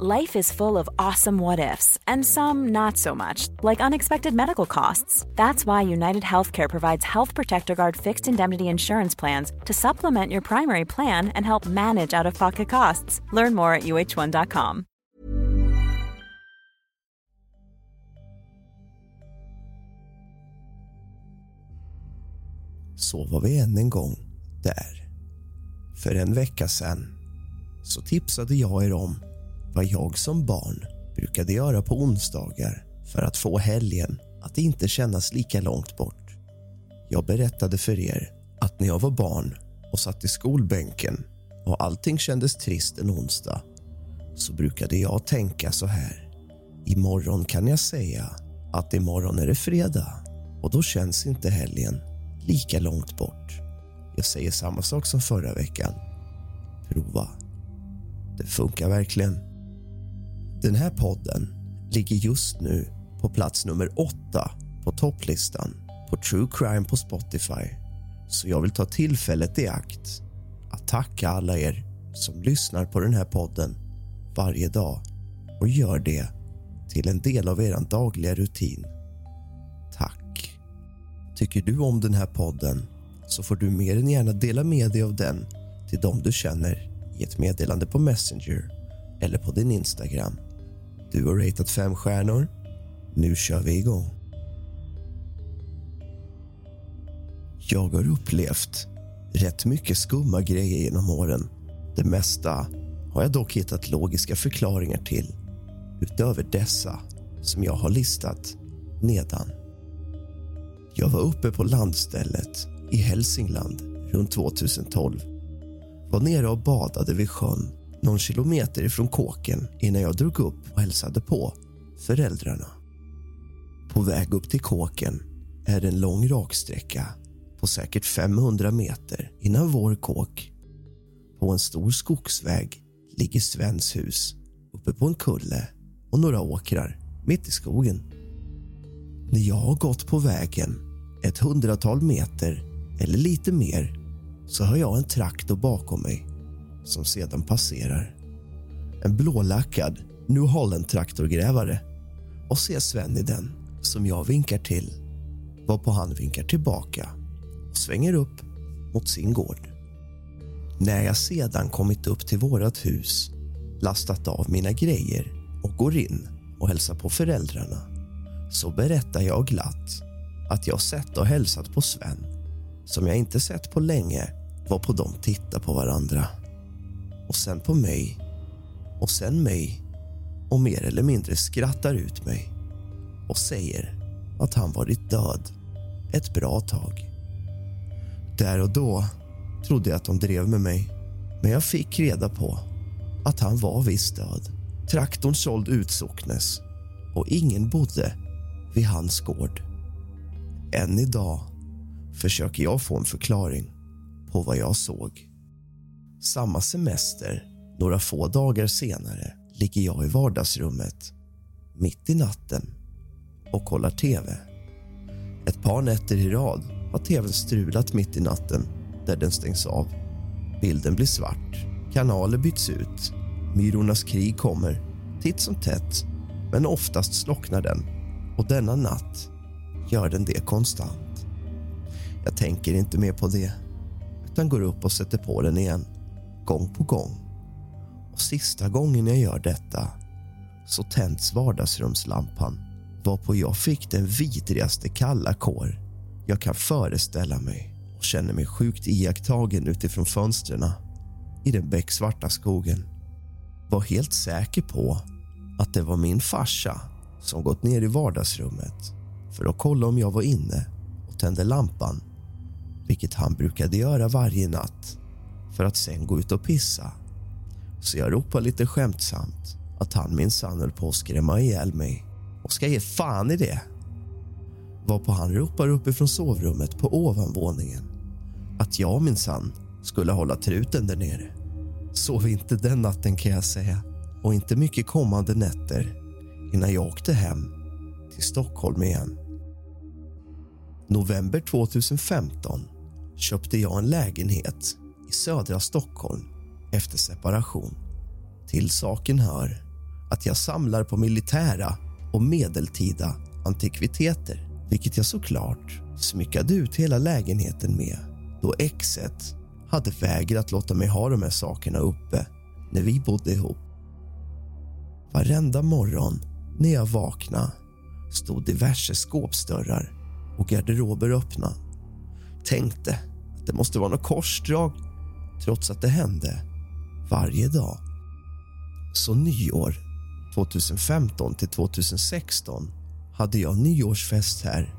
Life is full of awesome what ifs, and some not so much, like unexpected medical costs. That's why United Healthcare provides Health Protector Guard fixed indemnity insurance plans to supplement your primary plan and help manage out of pocket costs. Learn more at uh1.com. Så var vi än en gång där. För en vecka sedan så tipsade jag er om vad jag som barn brukade göra på onsdagar för att få helgen att inte kännas lika långt bort. Jag berättade för er att när jag var barn och satt i skolbänken och allting kändes trist en onsdag så brukade jag tänka så här. Imorgon kan jag säga att imorgon är det fredag och då känns inte helgen lika långt bort. Jag säger samma sak som förra veckan. Prova. Det funkar verkligen. Den här podden ligger just nu på plats nummer åtta på topplistan på True Crime på Spotify. Så jag vill ta tillfället i akt att tacka alla er som lyssnar på den här podden varje dag och gör det till en del av er dagliga rutin. Tack. Tycker du om den här podden så får du mer än gärna dela med dig av den till dem du känner i ett meddelande på Messenger eller på din Instagram. Du har ratat fem stjärnor. Nu kör vi igång. Jag har upplevt rätt mycket skumma grejer genom åren. Det mesta har jag dock hittat logiska förklaringar till utöver dessa som jag har listat nedan. Jag var uppe på landstället i Hälsingland runt 2012. Var nere och badade vid sjön någon kilometer ifrån kåken innan jag drog upp och hälsade på föräldrarna. På väg upp till kåken är det en lång raksträcka på säkert 500 meter innan vår kåk. På en stor skogsväg ligger Svens hus uppe på en kulle och några åkrar mitt i skogen. När jag har gått på vägen ett hundratal meter eller lite mer så hör jag en traktor bakom mig som sedan passerar. En blålackad New Holland-traktorgrävare och ser Sven i den som jag vinkar till varpå han vinkar tillbaka och svänger upp mot sin gård. När jag sedan kommit upp till vårt hus lastat av mina grejer och går in och hälsar på föräldrarna så berättar jag glatt att jag sett och hälsat på Sven som jag inte sett på länge varpå de tittar på varandra. Och sen på mig och sen mig och mer eller mindre skrattar ut mig och säger att han varit död ett bra tag. Där och då trodde jag att de drev med mig men jag fick reda på att han var visst död. Traktorn såld ut socknes och ingen bodde vid hans gård. Än idag försöker jag få en förklaring på vad jag såg. Samma semester, några få dagar senare, ligger jag i vardagsrummet mitt i natten och kollar tv. Ett par nätter i rad har tvn strulat mitt i natten där den stängs av. Bilden blir svart, kanaler byts ut Myrornas krig kommer, titt som tätt men oftast slocknar den och denna natt gör den det konstant. Jag tänker inte mer på det utan går upp och sätter på den igen, gång på gång. Och Sista gången jag gör detta så tänds vardagsrumslampan varpå jag fick den vidrigaste kalla kår jag kan föreställa mig och känner mig sjukt iakttagen utifrån fönstren i den becksvarta skogen. Var helt säker på att det var min farsa som gått ner i vardagsrummet för att kolla om jag var inne och tände lampan vilket han brukade göra varje natt för att sen gå ut och pissa. Så jag ropar lite skämtsamt att han minsann höll på att skrämma ihjäl mig och ska ge fan i det. Varpå han ropar uppifrån sovrummet på ovanvåningen att jag minsann skulle hålla truten där nere. Sov inte den natten kan jag säga och inte mycket kommande nätter innan jag åkte hem till Stockholm igen. November 2015 köpte jag en lägenhet södra Stockholm efter separation. Till saken hör att jag samlar på militära och medeltida antikviteter vilket jag såklart smyckade ut hela lägenheten med då exet hade vägrat låta mig ha de här sakerna uppe när vi bodde ihop. Varenda morgon när jag vaknade stod diverse skåpsdörrar och garderober öppna. Tänkte att det måste vara något korsdrag trots att det hände varje dag. Så nyår 2015 till 2016 hade jag nyårsfest här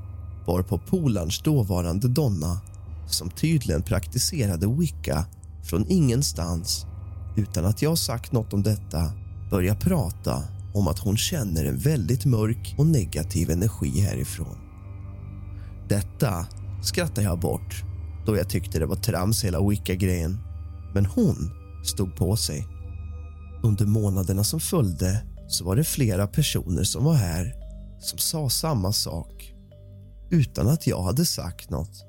varpå polarns dåvarande donna som tydligen praktiserade wicca från ingenstans utan att jag sagt något om detta börjar prata om att hon känner en väldigt mörk och negativ energi härifrån. Detta skrattar jag bort då jag tyckte det var trams hela wicca-grejen. Men hon stod på sig. Under månaderna som följde så var det flera personer som var här som sa samma sak utan att jag hade sagt något.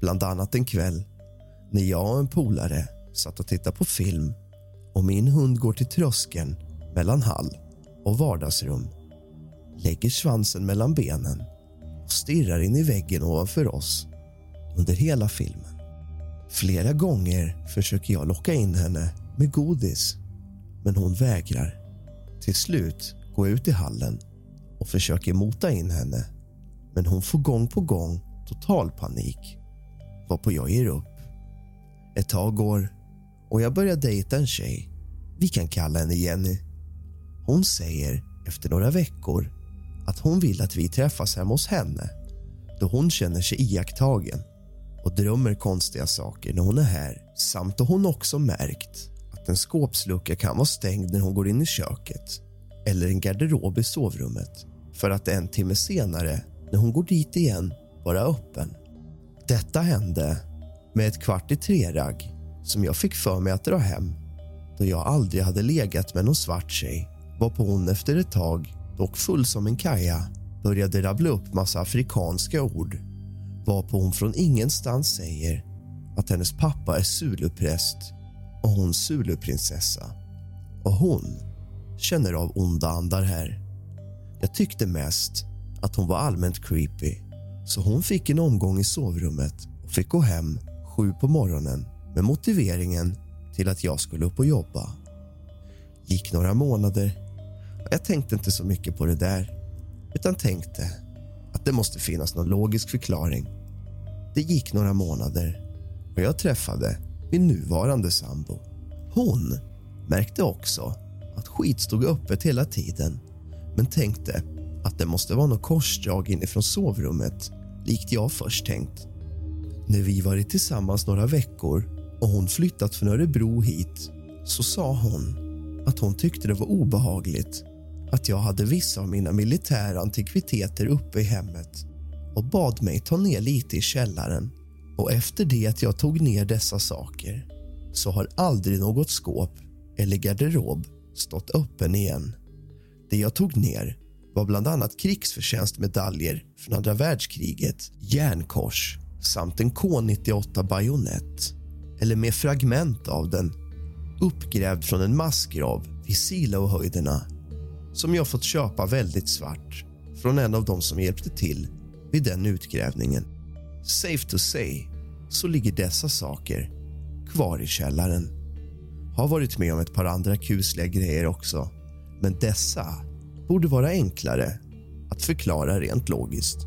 Bland annat en kväll när jag och en polare satt och tittade på film och min hund går till tröskeln mellan hall och vardagsrum lägger svansen mellan benen och stirrar in i väggen ovanför oss under hela filmen. Flera gånger försöker jag locka in henne med godis men hon vägrar. Till slut går jag ut i hallen och försöker mota in henne men hon får gång på gång total panik varpå jag ger upp. Ett tag går och jag börjar dejta en tjej. Vi kan kalla henne Jenny. Hon säger efter några veckor att hon vill att vi träffas hemma hos henne då hon känner sig iakttagen och drömmer konstiga saker när hon är här samt då hon också märkt att en skåpslucka kan vara stängd när hon går in i köket eller en garderob i sovrummet för att en timme senare, när hon går dit igen, vara öppen. Detta hände med ett kvart i tre-ragg som jag fick för mig att dra hem då jag aldrig hade legat med någon svart tjej varpå hon efter ett tag, dock full som en kaja började rabbla upp massa afrikanska ord varpå hon från ingenstans säger att hennes pappa är zulupräst och hon zuluprinsessa. Och hon känner av onda andar här. Jag tyckte mest att hon var allmänt creepy så hon fick en omgång i sovrummet och fick gå hem sju på morgonen med motiveringen till att jag skulle upp och jobba. gick några månader och jag tänkte inte så mycket på det där utan tänkte det måste finnas någon logisk förklaring. Det gick några månader och jag träffade min nuvarande sambo. Hon märkte också att skit stod öppet hela tiden men tänkte att det måste vara något korsdrag inifrån sovrummet likt jag först tänkt. När vi varit tillsammans några veckor och hon flyttat från Örebro hit så sa hon att hon tyckte det var obehagligt att jag hade vissa av mina militära antikviteter uppe i hemmet och bad mig ta ner lite i källaren. Och Efter det att jag tog ner dessa saker så har aldrig något skåp eller garderob stått öppen igen. Det jag tog ner var bland annat krigsförtjänstmedaljer från andra världskriget, järnkors samt en K98 bajonett eller med fragment av den uppgrävd från en massgrav vid Silohöjderna som jag fått köpa väldigt svart från en av dem som hjälpte till vid den utgrävningen. Safe to say så ligger dessa saker kvar i källaren. Har varit med om ett par andra kusliga grejer också men dessa borde vara enklare att förklara rent logiskt.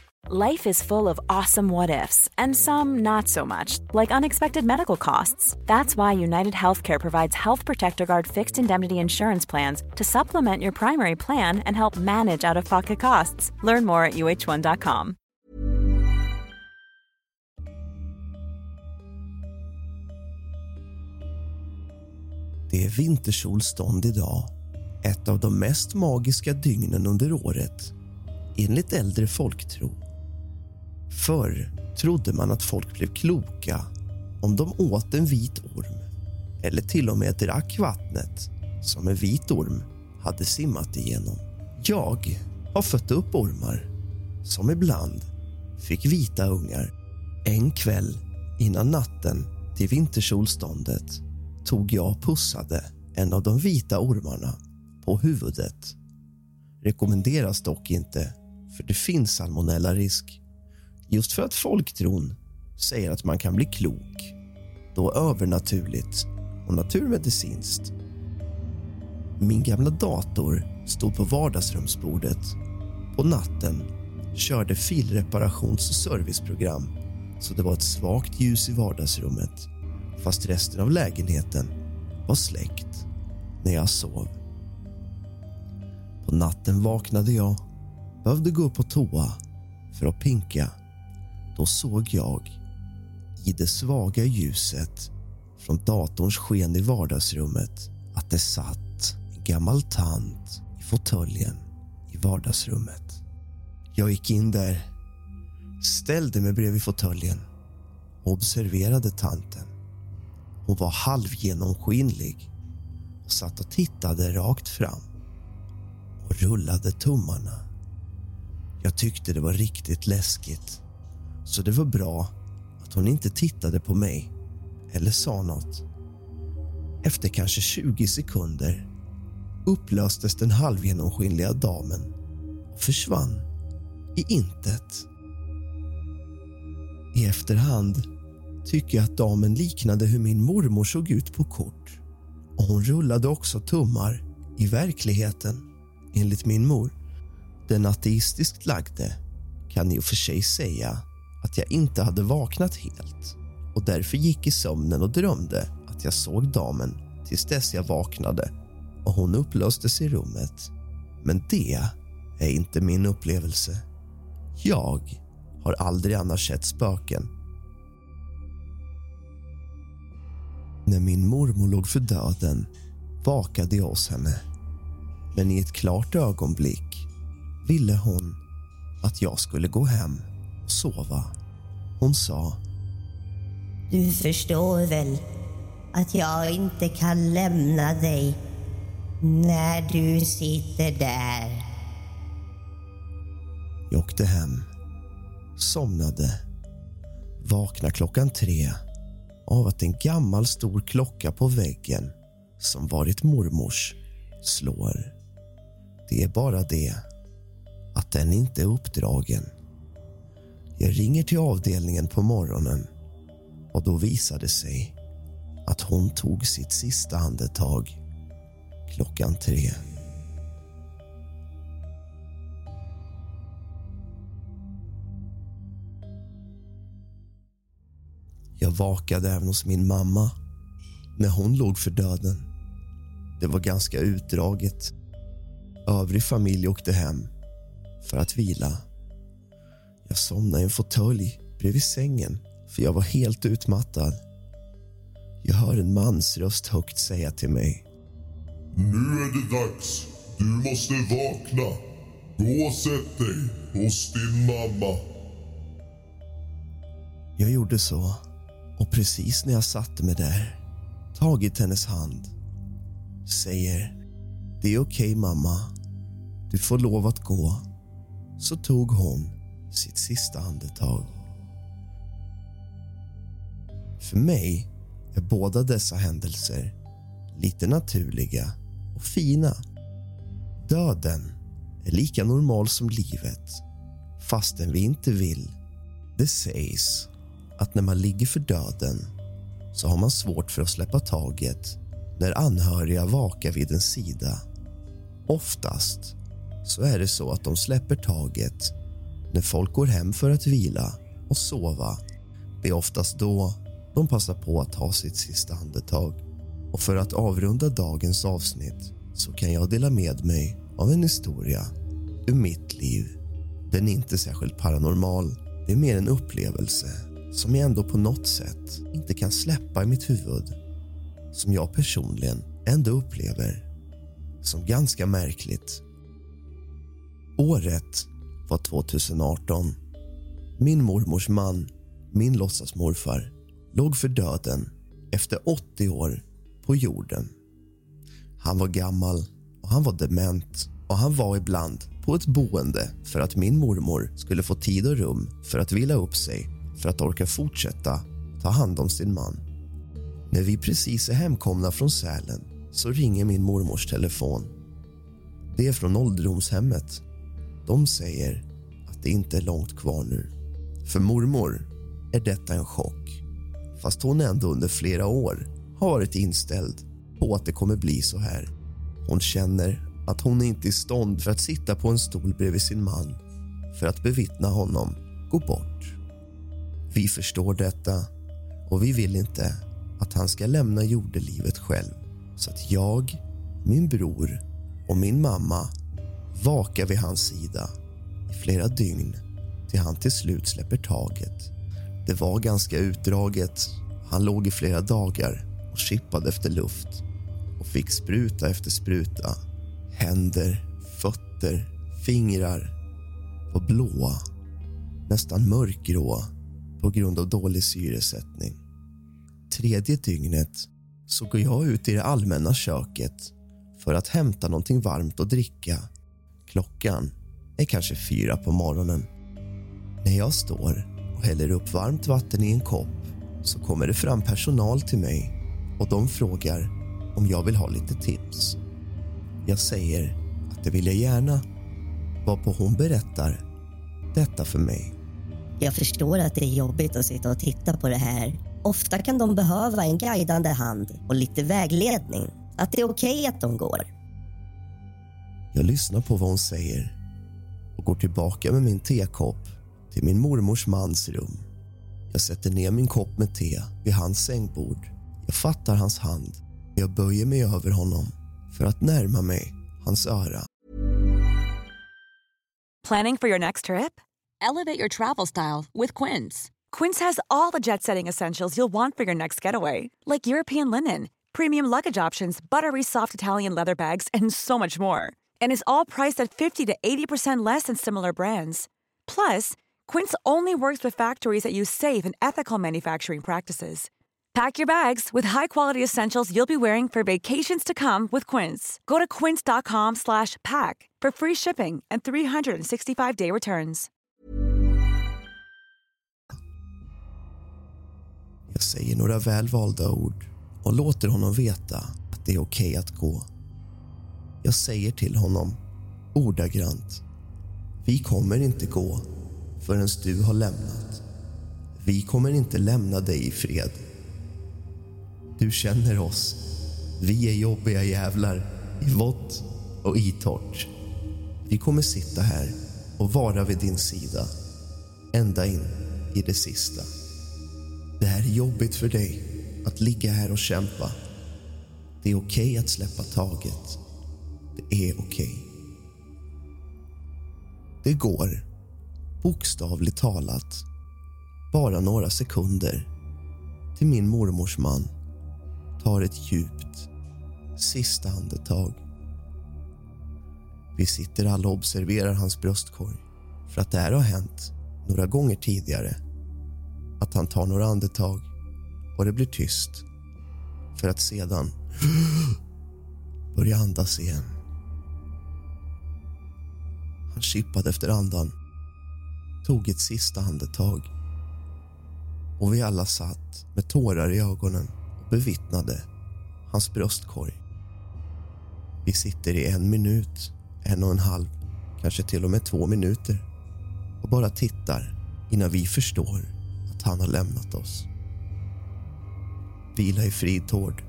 Life is full of awesome what ifs, and some not so much, like unexpected medical costs. That's why United Healthcare provides Health Protector Guard fixed indemnity insurance plans to supplement your primary plan and help manage out of pocket costs. Learn more at uh1.com. Det är vintersolstånd idag. Ett av de mest magiska dygnen under året, enligt äldre folktro. Förr trodde man att folk blev kloka om de åt en vit orm eller till och med drack vattnet som en vit orm hade simmat igenom. Jag har fött upp ormar som ibland fick vita ungar. En kväll innan natten till vintersolståndet tog jag och pussade en av de vita ormarna på huvudet. Rekommenderas dock inte, för det finns salmonella-risk. Just för att folktron säger att man kan bli klok, då övernaturligt och naturmedicinskt. Min gamla dator stod på vardagsrumsbordet. På natten körde filreparations och serviceprogram så det var ett svagt ljus i vardagsrummet fast resten av lägenheten var släckt när jag sov. På natten vaknade jag, behövde gå upp på toa för att pinka. Då såg jag, i det svaga ljuset från datorns sken i vardagsrummet att det satt en gammal tant i fåtöljen i vardagsrummet. Jag gick in där, ställde mig bredvid fåtöljen och observerade tanten. Hon var halvgenomskinlig och satt och tittade rakt fram och rullade tummarna. Jag tyckte det var riktigt läskigt så det var bra att hon inte tittade på mig eller sa något. Efter kanske 20 sekunder upplöstes den halvgenomskinliga damen och försvann i intet. I efterhand tycker jag att damen liknade hur min mormor såg ut på kort. Och Hon rullade också tummar i verkligheten, enligt min mor. Den ateistiskt lagde kan i och för sig säga att jag inte hade vaknat helt och därför gick i sömnen och drömde att jag såg damen tills dess jag vaknade och hon upplöstes i rummet. Men det är inte min upplevelse. Jag har aldrig annars sett spöken När min mormor låg för döden vakade jag hos henne. Men i ett klart ögonblick ville hon att jag skulle gå hem sova. Hon sa Du förstår väl att jag inte kan lämna dig när du sitter där. Jag åkte hem, somnade, vaknade klockan tre av att en gammal stor klocka på väggen som varit mormors slår. Det är bara det att den inte är uppdragen. Jag ringer till avdelningen på morgonen och då visade det sig att hon tog sitt sista andetag klockan tre. Jag vakade även hos min mamma när hon låg för döden. Det var ganska utdraget. Övrig familj åkte hem för att vila. Jag somnade i en fåtölj bredvid sängen för jag var helt utmattad. Jag hör en mans röst högt säga till mig. Nu är det dags. Du måste vakna. Gå och sätt dig hos din mamma. Jag gjorde så och precis när jag satte mig där tagit hennes hand säger det är okej, okay, mamma. Du får lov att gå. Så tog hon sitt sista andetag. För mig är båda dessa händelser lite naturliga och fina. Döden är lika normal som livet, fastän vi inte vill. Det sägs att när man ligger för döden så har man svårt för att släppa taget när anhöriga vakar vid ens sida. Oftast så är det så att de släpper taget när folk går hem för att vila och sova. Det är oftast då de passar på att ta sitt sista andetag. Och för att avrunda dagens avsnitt så kan jag dela med mig av en historia ur mitt liv. Den är inte särskilt paranormal. Det är mer en upplevelse som jag ändå på något sätt inte kan släppa i mitt huvud. Som jag personligen ändå upplever som ganska märkligt. Året var 2018. Min mormors man, min låtsasmorfar låg för döden efter 80 år på jorden. Han var gammal och han var dement och han var ibland på ett boende för att min mormor skulle få tid och rum för att vila upp sig för att orka fortsätta ta hand om sin man. När vi precis är hemkomna från Sälen så ringer min mormors telefon. Det är från ålderdomshemmet. De säger det inte är långt kvar nu. För mormor är detta en chock fast hon ändå under flera år har varit inställd på att det kommer bli så här. Hon känner att hon inte är i stånd för att sitta på en stol bredvid sin man för att bevittna honom gå bort. Vi förstår detta och vi vill inte att han ska lämna jordelivet själv. Så att jag, min bror och min mamma vakar vid hans sida i flera dygn till han till slut släpper taget. Det var ganska utdraget. Han låg i flera dagar och chippade efter luft och fick spruta efter spruta. Händer, fötter, fingrar var blåa, nästan mörkgråa på grund av dålig syresättning. Tredje dygnet så går jag ut i det allmänna köket för att hämta någonting varmt att dricka. Klockan är kanske fyra på morgonen. När jag står och häller upp varmt vatten i en kopp så kommer det fram personal till mig och de frågar om jag vill ha lite tips. Jag säger att det vill jag gärna, varpå hon berättar detta för mig. Jag förstår att det är jobbigt att sitta och titta på det här. Ofta kan de behöva en guidande hand och lite vägledning. Att det är okej okay att de går. Jag lyssnar på vad hon säger och går tillbaka med min tekopp till min mormors mans rum. Jag sätter ner min kopp med te vid hans sängbord. Jag fattar hans hand och jag böjer mig över honom för att närma mig hans öra. Planning for your next trip? Elevate your travel style with Quince. Quince has all the jet-setting essentials you'll want for your next getaway. Like European linen, premium luggage options, buttery soft Italian leather bags and so much more. And is all priced at 50 to 80% less than similar brands. Plus, Quince only works with factories that use safe and ethical manufacturing practices. Pack your bags with high-quality essentials you'll be wearing for vacations to come with Quince. Go to quince.com/pack for free shipping and 365-day returns. Jag säger några välvalda ord och låter honom veta att det är okej okay att gå. Jag säger till honom ordagrant. Vi kommer inte gå förrän du har lämnat. Vi kommer inte lämna dig i fred. Du känner oss. Vi är jobbiga jävlar i vått och i torrt. Vi kommer sitta här och vara vid din sida ända in i det sista. Det här är jobbigt för dig att ligga här och kämpa. Det är okej okay att släppa taget. Det är okej. Okay. Det går, bokstavligt talat, bara några sekunder till min mormors man tar ett djupt sista andetag. Vi sitter alla och observerar hans bröstkorg för att det här har hänt några gånger tidigare. Att han tar några andetag och det blir tyst för att sedan börja andas igen. Han kippade efter andan, tog ett sista andetag och vi alla satt med tårar i ögonen och bevittnade hans bröstkorg. Vi sitter i en minut, en och en halv, kanske till och med två minuter och bara tittar innan vi förstår att han har lämnat oss. Vila i frid, Tord.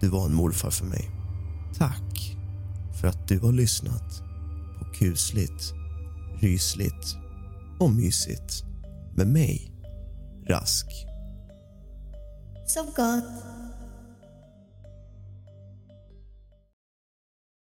Du var en morfar för mig. Tack för att du har lyssnat kusligt, rysligt och mysigt med mig, Rask. Sov gott.